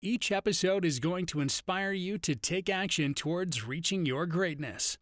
Each episode is going to inspire you to take action towards reaching your greatness.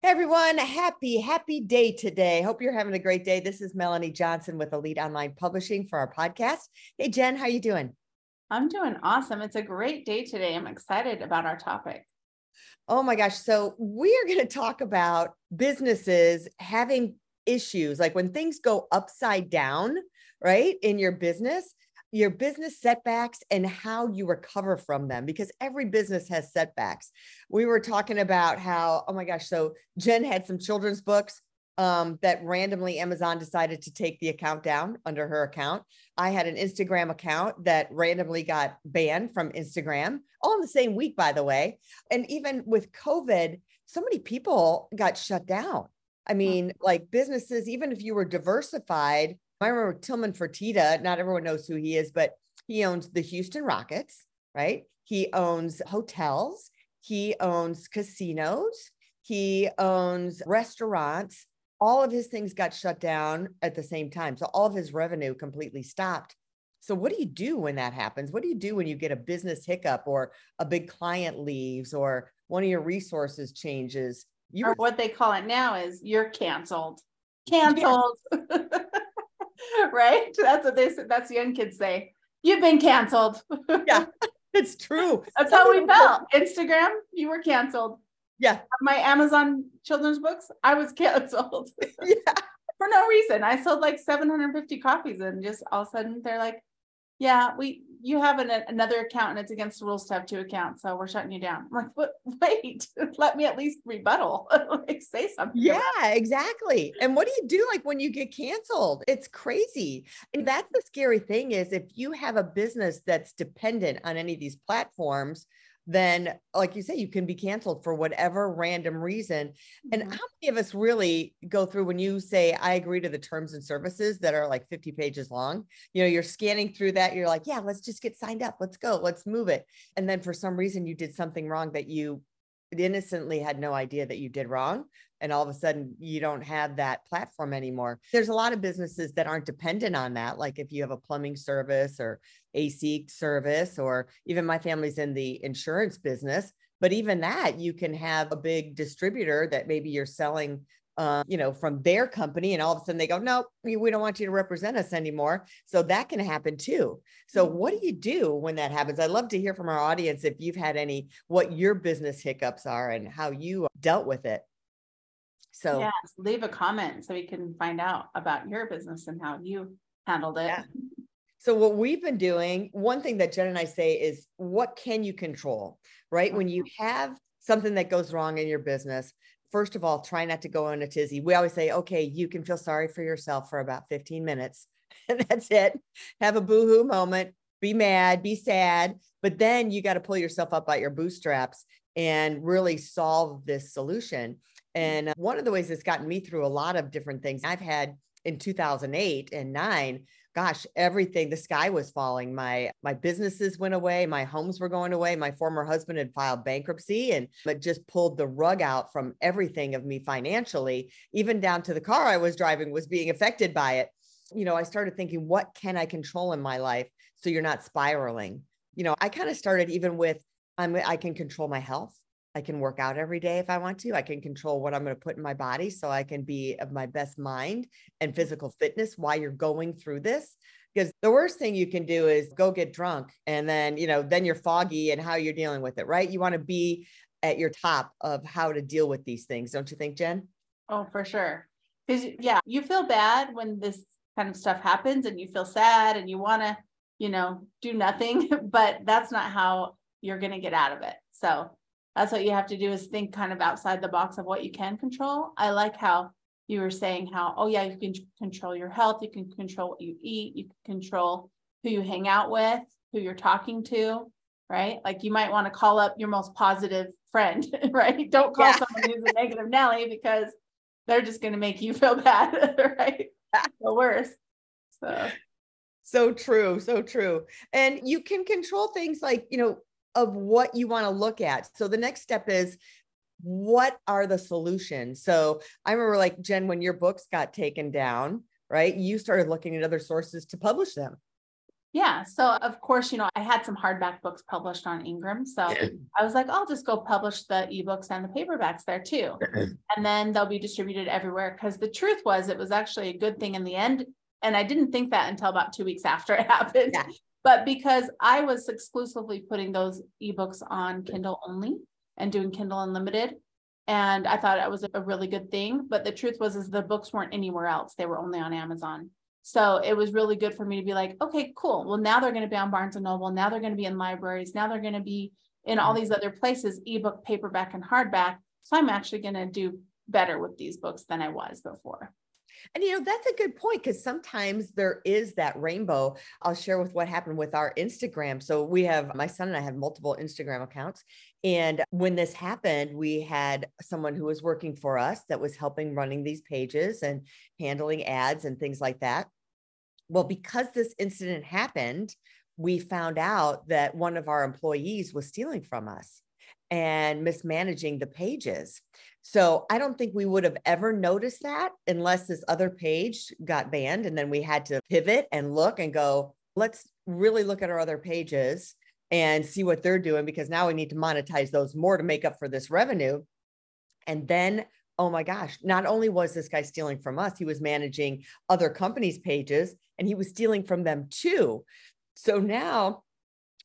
Hey everyone, happy, happy day today. Hope you're having a great day. This is Melanie Johnson with Elite Online Publishing for our podcast. Hey Jenn, how you doing? I'm doing awesome. It's a great day today. I'm excited about our topic. Oh my gosh. So, we are going to talk about businesses having issues like when things go upside down, right, in your business your business setbacks and how you recover from them because every business has setbacks. We were talking about how, oh my gosh, so Jenn had some children's books um, that randomly Amazon decided to take the account down under her account. I had an Instagram account that randomly got banned from Instagram, all in the same week, by the way. And even with COVID, so many people got shut down. I mean, like businesses, even if you were diversified, I remember Tillman Fertitta, not everyone knows who he is, but he owns the Houston Rockets, right? He owns hotels, he owns casinos, he owns restaurants. All of his things got shut down at the same time. So all of his revenue completely stopped. So, what do you do when that happens? What do you do when you get a business hiccup or a big client leaves or one of your resources changes? You or what they call it now is you're canceled. Canceled. Yeah. right? That's what they said. That's the young kids say. You've been canceled. yeah, it's true. That's how we felt. Instagram, you were canceled. Yeah. My Amazon children's books, I was canceled. yeah. For no reason. I sold like 750 copies and just all of a sudden they're like, yeah, we you have an, another account and it's against the rules to have two accounts, so we're shutting you down. I'm like, but wait, let me at least rebuttal, like say something. Yeah, exactly. And what do you do like when you get canceled? It's crazy. And that's the scary thing is if you have a business that's dependent on any of these platforms, then like you say you can be canceled for whatever random reason. And mm-hmm. how many of us really go through when you say i agree to the terms and services that are like 50 pages long you know you're scanning through that you're like yeah let's just get signed up. Let's go. Let's move it. And then for some reason you did something wrong that you innocently had no idea that you did wrong and all of a sudden you don't have that platform anymore. There's a lot of businesses that aren't dependent on that. Like if you have a plumbing service or AC service, or even my family's in the insurance business. But even that, you can have a big distributor that maybe you're selling uh, you know, from their company, and all of a sudden they go, "No, we don't want you to represent us anymore." So that can happen too. So mm-hmm. what do you do when that happens? I'd love to hear from our audience if you've had any, what your business hiccups are, and how you dealt with it. So yes, leave a comment so we can find out about your business and how you handled it. Yeah. So what we've been doing, one thing that Jenn and I say is what can you control, right? When you have something that goes wrong in your business, first of all, try not to go in a tizzy. We always say, okay, you can feel sorry for yourself for about 15 minutes. And that's it. Have a boohoo moment, be mad, be sad, but then you got to pull yourself up by your bootstraps and really solve this solution. And uh, one of the ways that's gotten me through a lot of different things I've had in 2008 and 9 gosh everything the sky was falling. My my businesses went away my homes were going away my former husband had filed bankruptcy and it just pulled the rug out from everything of me financially even down to the car i was driving was being affected by it. You know i started thinking what can i control in my life so you're not spiraling? You know i kind of started even with I'm, i can control my health I can work out every day if I want to. I can control what I'm going to put in my body so I can be of my best mind and mm-hmm. physical fitness while you're going through this. Because the worst thing you can do is go get drunk and then, you know, then you're foggy and how you're dealing with it, right? You want to be at your top of how to deal with these things, don't you think, Jenn? Oh, for sure. Because, yeah, you feel bad when this kind of stuff happens and you feel sad and you want to, you know, do nothing, but that's not how you're going to get out of it. So, that's what you have to do is think kind of outside the box of what you can control. I like how you were saying how, oh yeah, you can control your health, you can control what you eat, you can control who you hang out with, who you're talking to. right? Like you might want to call up your most positive friend, right? Don't call yeah. someone who's a negative Nelly because they're just going to make you feel bad, right? the worst. So so true, so true. And you can control things like, you know, of what you want to look at. So the next step is what are the solutions? So I remember like Jenn, when your books got taken down, right? You started looking at other sources to publish them. Yeah. So of course, you know, I had some hardback books published on Ingram. So I was like, I'll just go publish the ebooks and the paperbacks there too. Mm-hmm. and then they'll be distributed everywhere. Cause the truth was it was actually a good thing in the end. And I didn't think that until about two weeks after it happened. Yeah. But because I was exclusively putting those ebooks on Kindle only and doing Kindle Unlimited. And I thought it was a really good thing. But the truth was is the books weren't anywhere else. They were only on Amazon. So it was really good for me to be like, okay, cool. Well, now they're going to be on Barnes and Noble. Now they're going to be in libraries. Now they're going to be in all mm-hmm. these other places, ebook, paperback, and hardback. So I'm actually going to do better with these books than I was before. And you know, that's a good point because sometimes there is that rainbow. I'll share with what happened with our Instagram. So we have my son and I have multiple Instagram accounts. And when this happened, we had someone who was working for us that was helping running these pages and handling ads and things like that. Well, because this incident happened, we found out that one of our employees was stealing from us and mismanaging the pages. So I don't think we would have ever noticed that unless this other page got banned. And then we had to pivot and look and go, let's really look at our other pages and see what they're doing because now we need to monetize those more to make up for this revenue. And then, oh my gosh, not only was this guy stealing from us, he was managing other companies' pages and he was stealing from them too. So now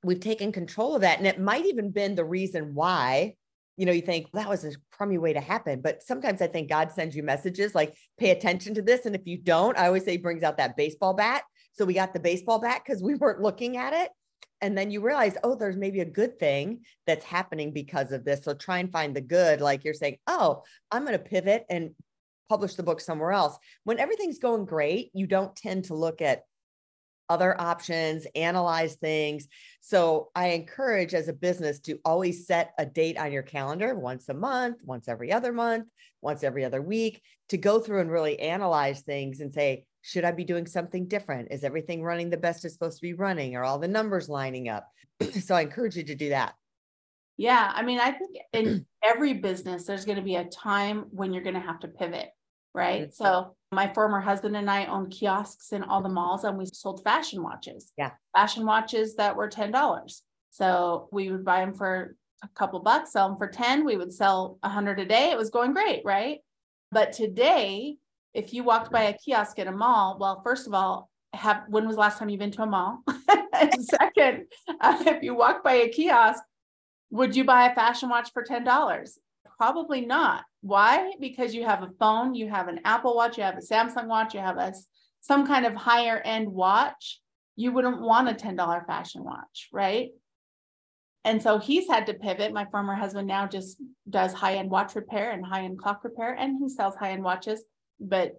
we've taken control of that. And it might even been the reason why, you know, you think that was a crummy way to happen. But sometimes I think God sends you messages like, pay attention to this. And if you don't, I always say brings out that baseball bat. So we got the baseball bat because we weren't looking at it. And then you realize, oh, there's maybe a good thing that's happening because of this. So try and find the good. Like you're saying, oh, I'm going to pivot and publish the book somewhere else. When everything's going great, you don't tend to look at other options, analyze things. So I encourage as a business to always set a date on your calendar once a month, once every other month, once every other week to go through and really analyze things and say, should I be doing something different? Is everything running the best it's supposed to be running? Are all the numbers lining up? so I encourage you to do that. Yeah. I mean, I think in every business, there's going to be a time when you're going to have to pivot right? So my former husband and I owned kiosks in all the malls and we sold fashion watches. Yeah. Fashion watches that were $10. So we would buy them for a couple bucks, sell them for 10. We would sell a hundred a day. It was going great, right? But today, if you walked by a kiosk at a mall, well, first of all, have when was the last time you've been to a mall? and second, uh, if you walk by a kiosk, would you buy a fashion watch for $10? Probably not. Why? Because you have a phone, you have an Apple watch, you have a Samsung watch, you have a some kind of higher end watch. You wouldn't want a $10 fashion watch, right? And so he's had to pivot. My former husband now just does high end watch repair and high end clock repair, and he sells high end watches, but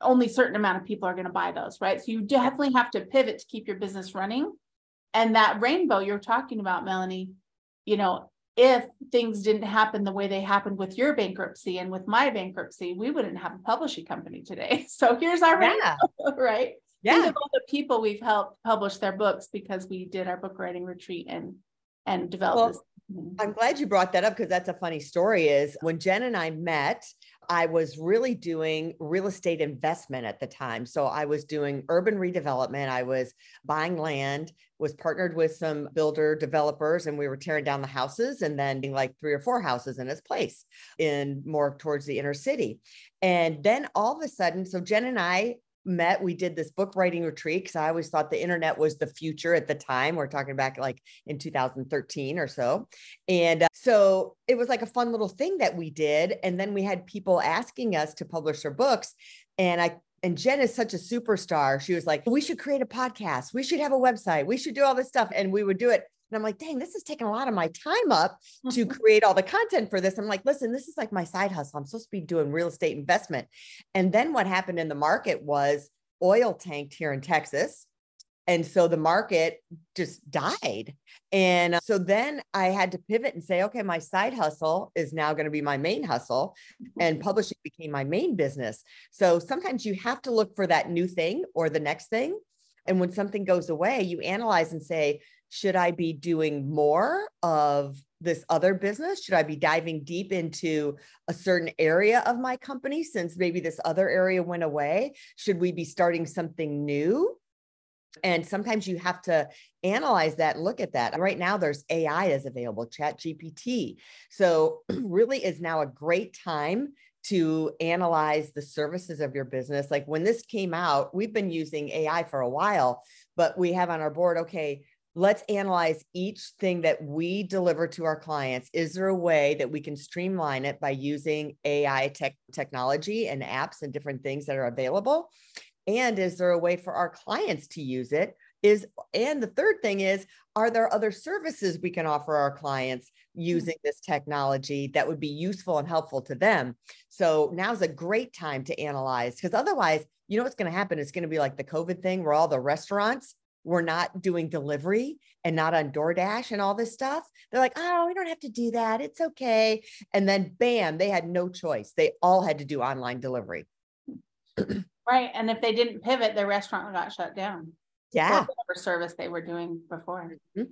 only certain amount of people are going to buy those, right? So you definitely have to pivot to keep your business running. And that rainbow you're talking about, Melanie, you know, if things didn't happen the way they happened with your bankruptcy and with my bankruptcy, we wouldn't have a publishing company today. So here's our yeah. right? Yeah. These are all the people we've helped publish their books because we did our book writing retreat and and developed well, this. Mm-hmm. I'm glad you brought that up because that's a funny story. Is when Jenn and I met, I was really doing real estate investment at the time. So I was doing urban redevelopment. I was buying land, was partnered with some builder developers, and we were tearing down the houses and then being like three or four houses in its place in more towards the inner city. And then all of a sudden, so Jenn and I met, we did this book writing retreat because I always thought the internet was the future at the time. We're talking back like in 2013 or so. And uh, so it was like a fun little thing that we did. And then we had people asking us to publish their books. And I and Jenn is such a superstar. She was like, we should create a podcast. We should have a website. We should do all this stuff. And we would do it. And I'm like, dang, this is taking a lot of my time up to create all the content for this. I'm like, listen, this is like my side hustle. I'm supposed to be doing real estate investment. And then what happened in the market was oil tanked here in Texas. And so the market just died. And uh, so then I had to pivot and say, okay, my side hustle is now going to be my main hustle, and publishing became my main business. So sometimes you have to look for that new thing or the next thing. And when something goes away, you analyze and say, should I be doing more of this other business? Should I be diving deep into a certain area of my company since maybe this other area went away? Should we be starting something new? And sometimes you have to analyze that look at that. Right now, there's AI is available, Chat GPT. So, really, is now a great time to analyze the services of your business. Like when this came out, we've been using AI for a while, but we have on our board, okay, let's analyze each thing that we deliver to our clients. Is there a way that we can streamline it by using AI tech technology and apps and different things that are available? And is there a way for our clients to use it? Is and the third thing is, are there other services we can offer our clients mm-hmm. using this technology that would be useful and helpful to them? So now's a great time to analyze because otherwise, you know what's going to happen? It's going to be like the COVID thing where all the restaurants we're not doing delivery and not on DoorDash and all this stuff. They're like, oh, we don't have to do that. It's okay. And then bam, they had no choice. They all had to do online delivery. right. And if they didn't pivot, their restaurant got shut down. Yeah. Whatever service they were doing before. Mm-hmm.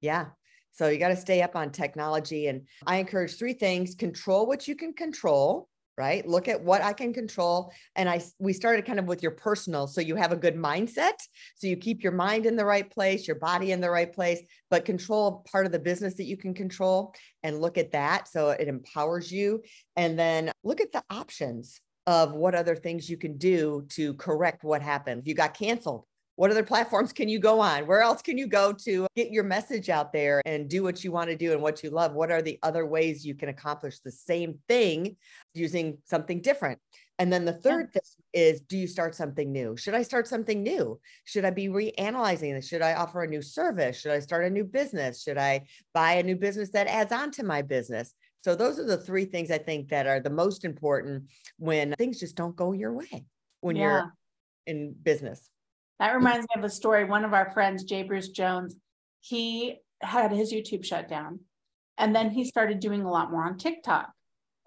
Yeah. So you got to stay up on technology. And I encourage three things control what you can control right? Look at what i can control and i we started kind of with your personal so you have a good mindset so you keep your mind in the right place your body in the right place but control part of the business that you can control and look at that so it empowers you and then look at the options of what other things you can do to correct what happened. If you got canceled what other platforms can you go on? Where else can you go to get your message out there and do what you want to do and what you love? What are the other ways you can accomplish the same thing using something different? And then the third thing is do you start something new? Should I start something new? Should I be reanalyzing this? Should I offer a new service? Should I start a new business? Should I buy a new business that adds on to my business? So those are the three things I think that are the most important when things just don't go your way when yeah. you're in business. That reminds me of a story. One of our friends, Jay Bruce Jones, he had his YouTube shut down and then he started doing a lot more on TikTok.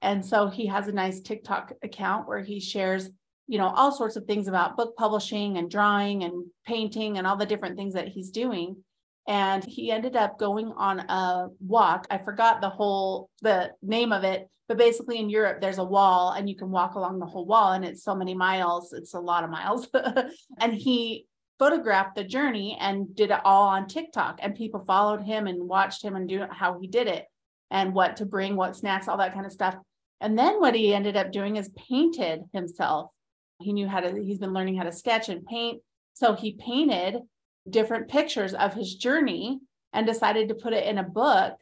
And so he has a nice TikTok account where he shares, you know, all sorts of things about book publishing and drawing and painting and all the different things that he's doing. And he ended up going on a walk. I forgot the whole the name of it, but basically in Europe there's a wall and you can walk along the whole wall and it's so many miles. It's a lot of miles. and he photographed the journey and did it all on TikTok and people followed him and watched him and do how he did it and what to bring, what snacks, all that kind of stuff. And then what he ended up doing is painted himself. He knew how to, he's been learning how to sketch and paint. So he painted different pictures of his journey and decided to put it in a book.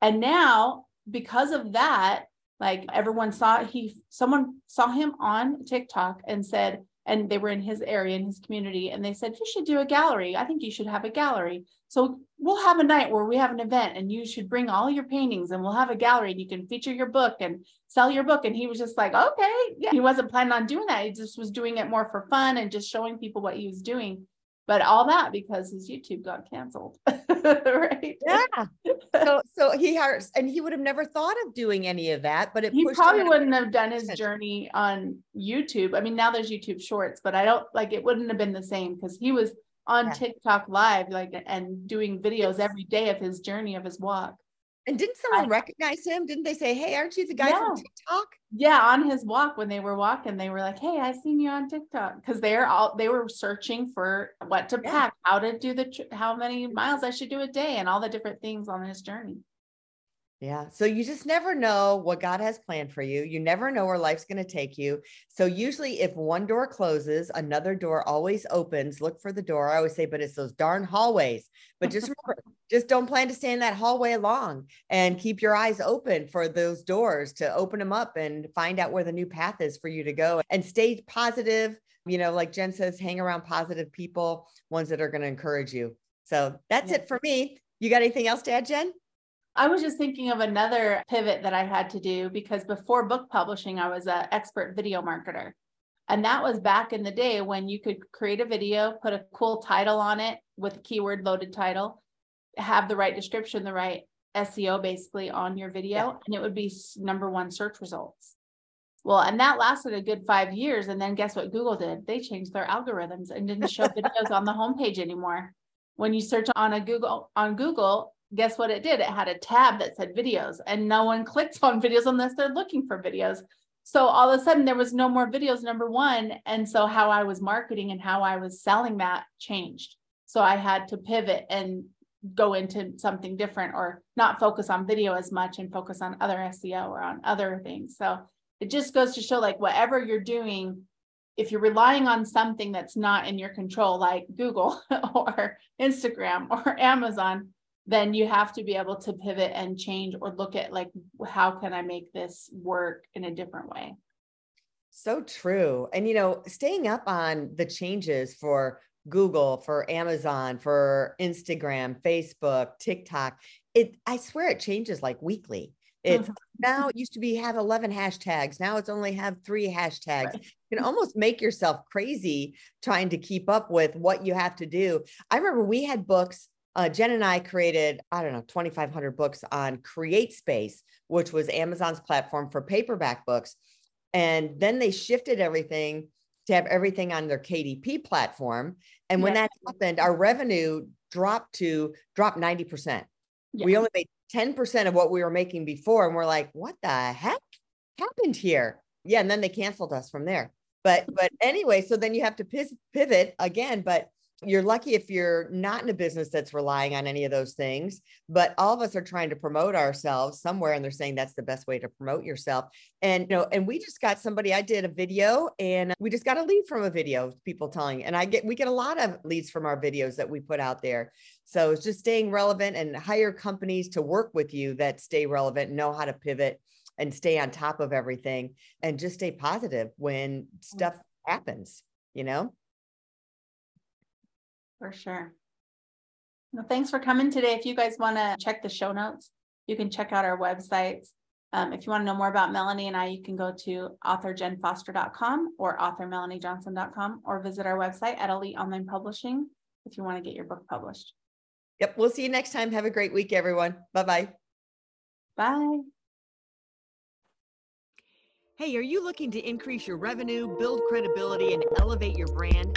And now, because of that, like everyone saw he someone saw him on TikTok and said, and they were in his area in his community and they said you should do a gallery. I think you should have a gallery. So we'll have a night where we have an event and you should bring all your paintings and we'll have a gallery and you can feature your book and sell your book. And he was just like okay. Yeah he wasn't planning on doing that. He just was doing it more for fun and just showing people what he was doing but all that because his YouTube got canceled. right. Yeah. So so he has and he would have never thought of doing any of that, but it he probably wouldn't have done his journey on YouTube. I mean, now there's YouTube shorts, but I don't like it wouldn't have been the same because he was on yeah. TikTok live, like and doing videos every day of his journey of his walk. And didn't someone I, recognize him? Didn't they say, Hey, aren't you the guy yeah. from TikTok? Yeah, on his walk when they were walking, they were like, Hey, I seen you on TikTok. Because they're all they were searching for what to yeah. pack, how to do the how many miles I should do a day, and all the different things on his journey. Yeah. So you just never know what God has planned for you. You never know where life's going to take you. So usually if one door closes, another door always opens. Look for the door. I always say, but it's those darn hallways. But just remember, just don't plan to stay in that hallway long and keep your eyes open for those doors to open them up and find out where the new path is for you to go and stay positive. You know, like Jenn says, hang around positive people, ones that are going to encourage you. So that's yeah. it for me. You got anything else to add, Jenn? I was just thinking of another pivot that I had to do because before book publishing, I was an expert video marketer. And that was back in the day when you could create a video, put a cool title on it with a keyword loaded title, have the right description, the right SEO basically on your video, yeah. and it would be number one search results. Well, and that lasted a good five years. And then guess what Google did? They changed their algorithms and didn't show videos on the homepage anymore. When you search on a Google on Google, guess what it did? It had a tab that said videos, and no one clicks on videos unless they're looking for videos. So all of a sudden there was no more videos, number one. And so how I was marketing and how I was selling that changed. So I had to pivot and go into something different or not focus on video as much and focus on other SEO or on other things. So it just goes to show like whatever you're doing, if you're relying on something that's not in your control, like Google or Instagram or Amazon, then you have to be able to pivot and change or look at like, how can I make this work in a different way? So true. And, you know, staying up on the changes for Google, for Amazon, for Instagram, Facebook, TikTok, it, I swear it changes like weekly. It's mm-hmm. now it used to be have 11 hashtags. Now it's only have three hashtags. You can almost make yourself crazy trying to keep up with what you have to do. I remember we had books. Uh, Jenn and I created, I don't know, 2,500 books on CreateSpace, which was Amazon's platform for paperback books. And then they shifted everything to have everything on their KDP platform. And when that happened, our revenue dropped to drop 90%. Yeah. We only made 10% of what we were making before. And we're like, what the heck happened here? Yeah. And then they canceled us from there. But, but anyway, so then you have to pivot again. But you're lucky if you're not in a business that's relying on any of those things but all of us are trying to promote ourselves somewhere and they're saying that's the best way to promote yourself. And you know and we just got somebody i did a video and we just got a lead from a video people telling and i get we get a lot of leads from our videos that we put out there. So it's just staying relevant and hire companies to work with you that stay relevant, know how to pivot and stay on top of everything and just stay positive when stuff happens, you know? For sure. Well, thanks for coming today. If you guys want to check the show notes, you can check out our websites. Um, if you want to know more about Melanie and I, you can go to authorjenfoster.com or authormelaniejohnson.com or visit our website at Elite Online Publishing if you want to get your book published. Yep. We'll see you next time. Have a great week, everyone. Bye-bye. Bye. Hey, are you looking to increase your revenue, build credibility, and elevate your brand?